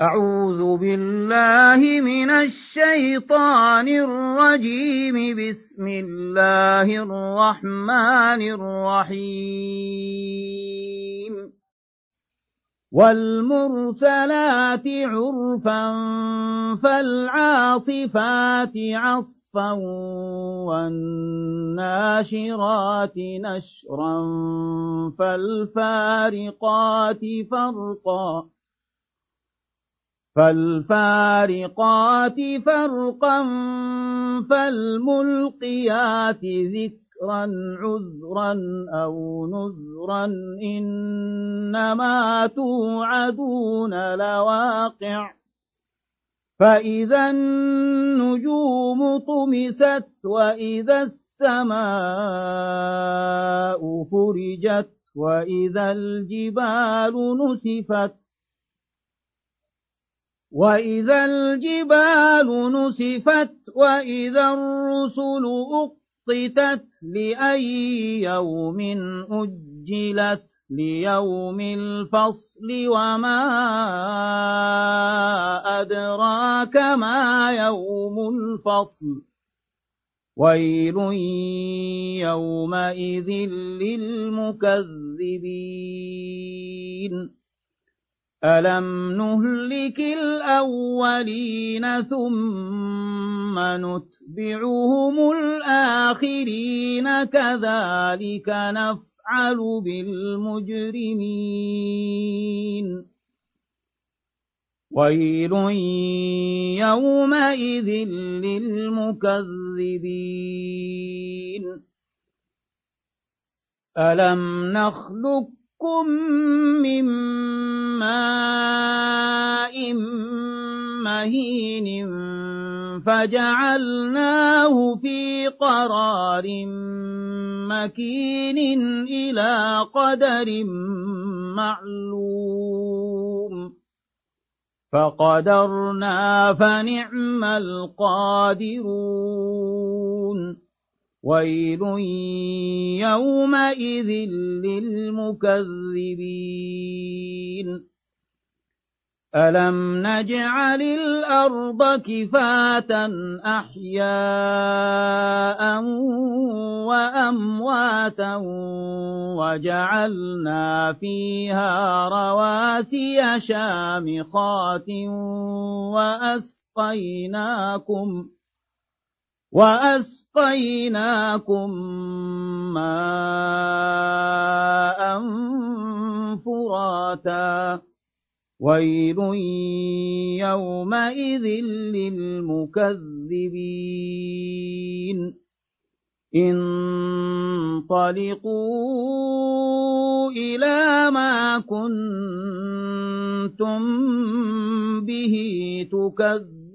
أعوذ بالله من الشيطان الرجيم. بسم الله الرحمن الرحيم. والمرسلات عرفا فالعاصفات عصفا والناشرات نشرا فالفارقات فرقا فالفارقات فرقا فالملقيات ذكرا عذرا أو نذرا إنما توعدون لواقع. فإذا النجوم طمست وإذا السماء فرجت وإذا الجبال نسفت وإذا الجبال نسفت وإذا الرسل أقطتت لأي يوم أجلت ليوم الفصل وما أدراك ما يوم الفصل ويل يومئذ للمكذبين ألم نهلك الأولين ثم نتبعهم الآخرين كذلك نفعل بالمجرمين ويل يومئذ للمكذبين ألم نخلق خلقكم من ماء مهين فجعلناه في قرار مكين إلى قدر معلوم. فقدرنا فنعم القادرون. ويل يومئذ للمكذبين ألم نجعل الأرض كفاة أحياء وأمواتا وجعلنا فيها رواسي شامخات وأسقيناكم وأسقيناكم ماء فراتا. ويل يومئذ للمكذبين. انطلقوا إلى ما كنتم به تكذبون.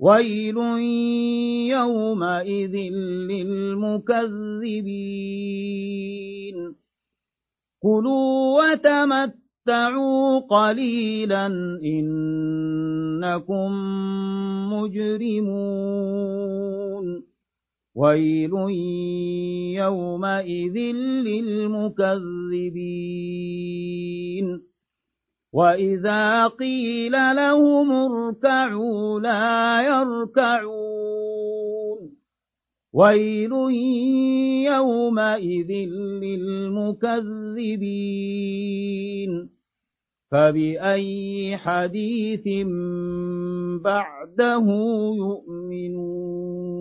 ويل يومئذ للمكذبين. كلوا وتمتعوا تمتعوا قليلا إنكم مجرمون. ويل يومئذ للمكذبين. وإذا قيل لهم اركعوا لا يركعون ويل يومئذ للمكذبين فبأي حديث بعده يؤمنون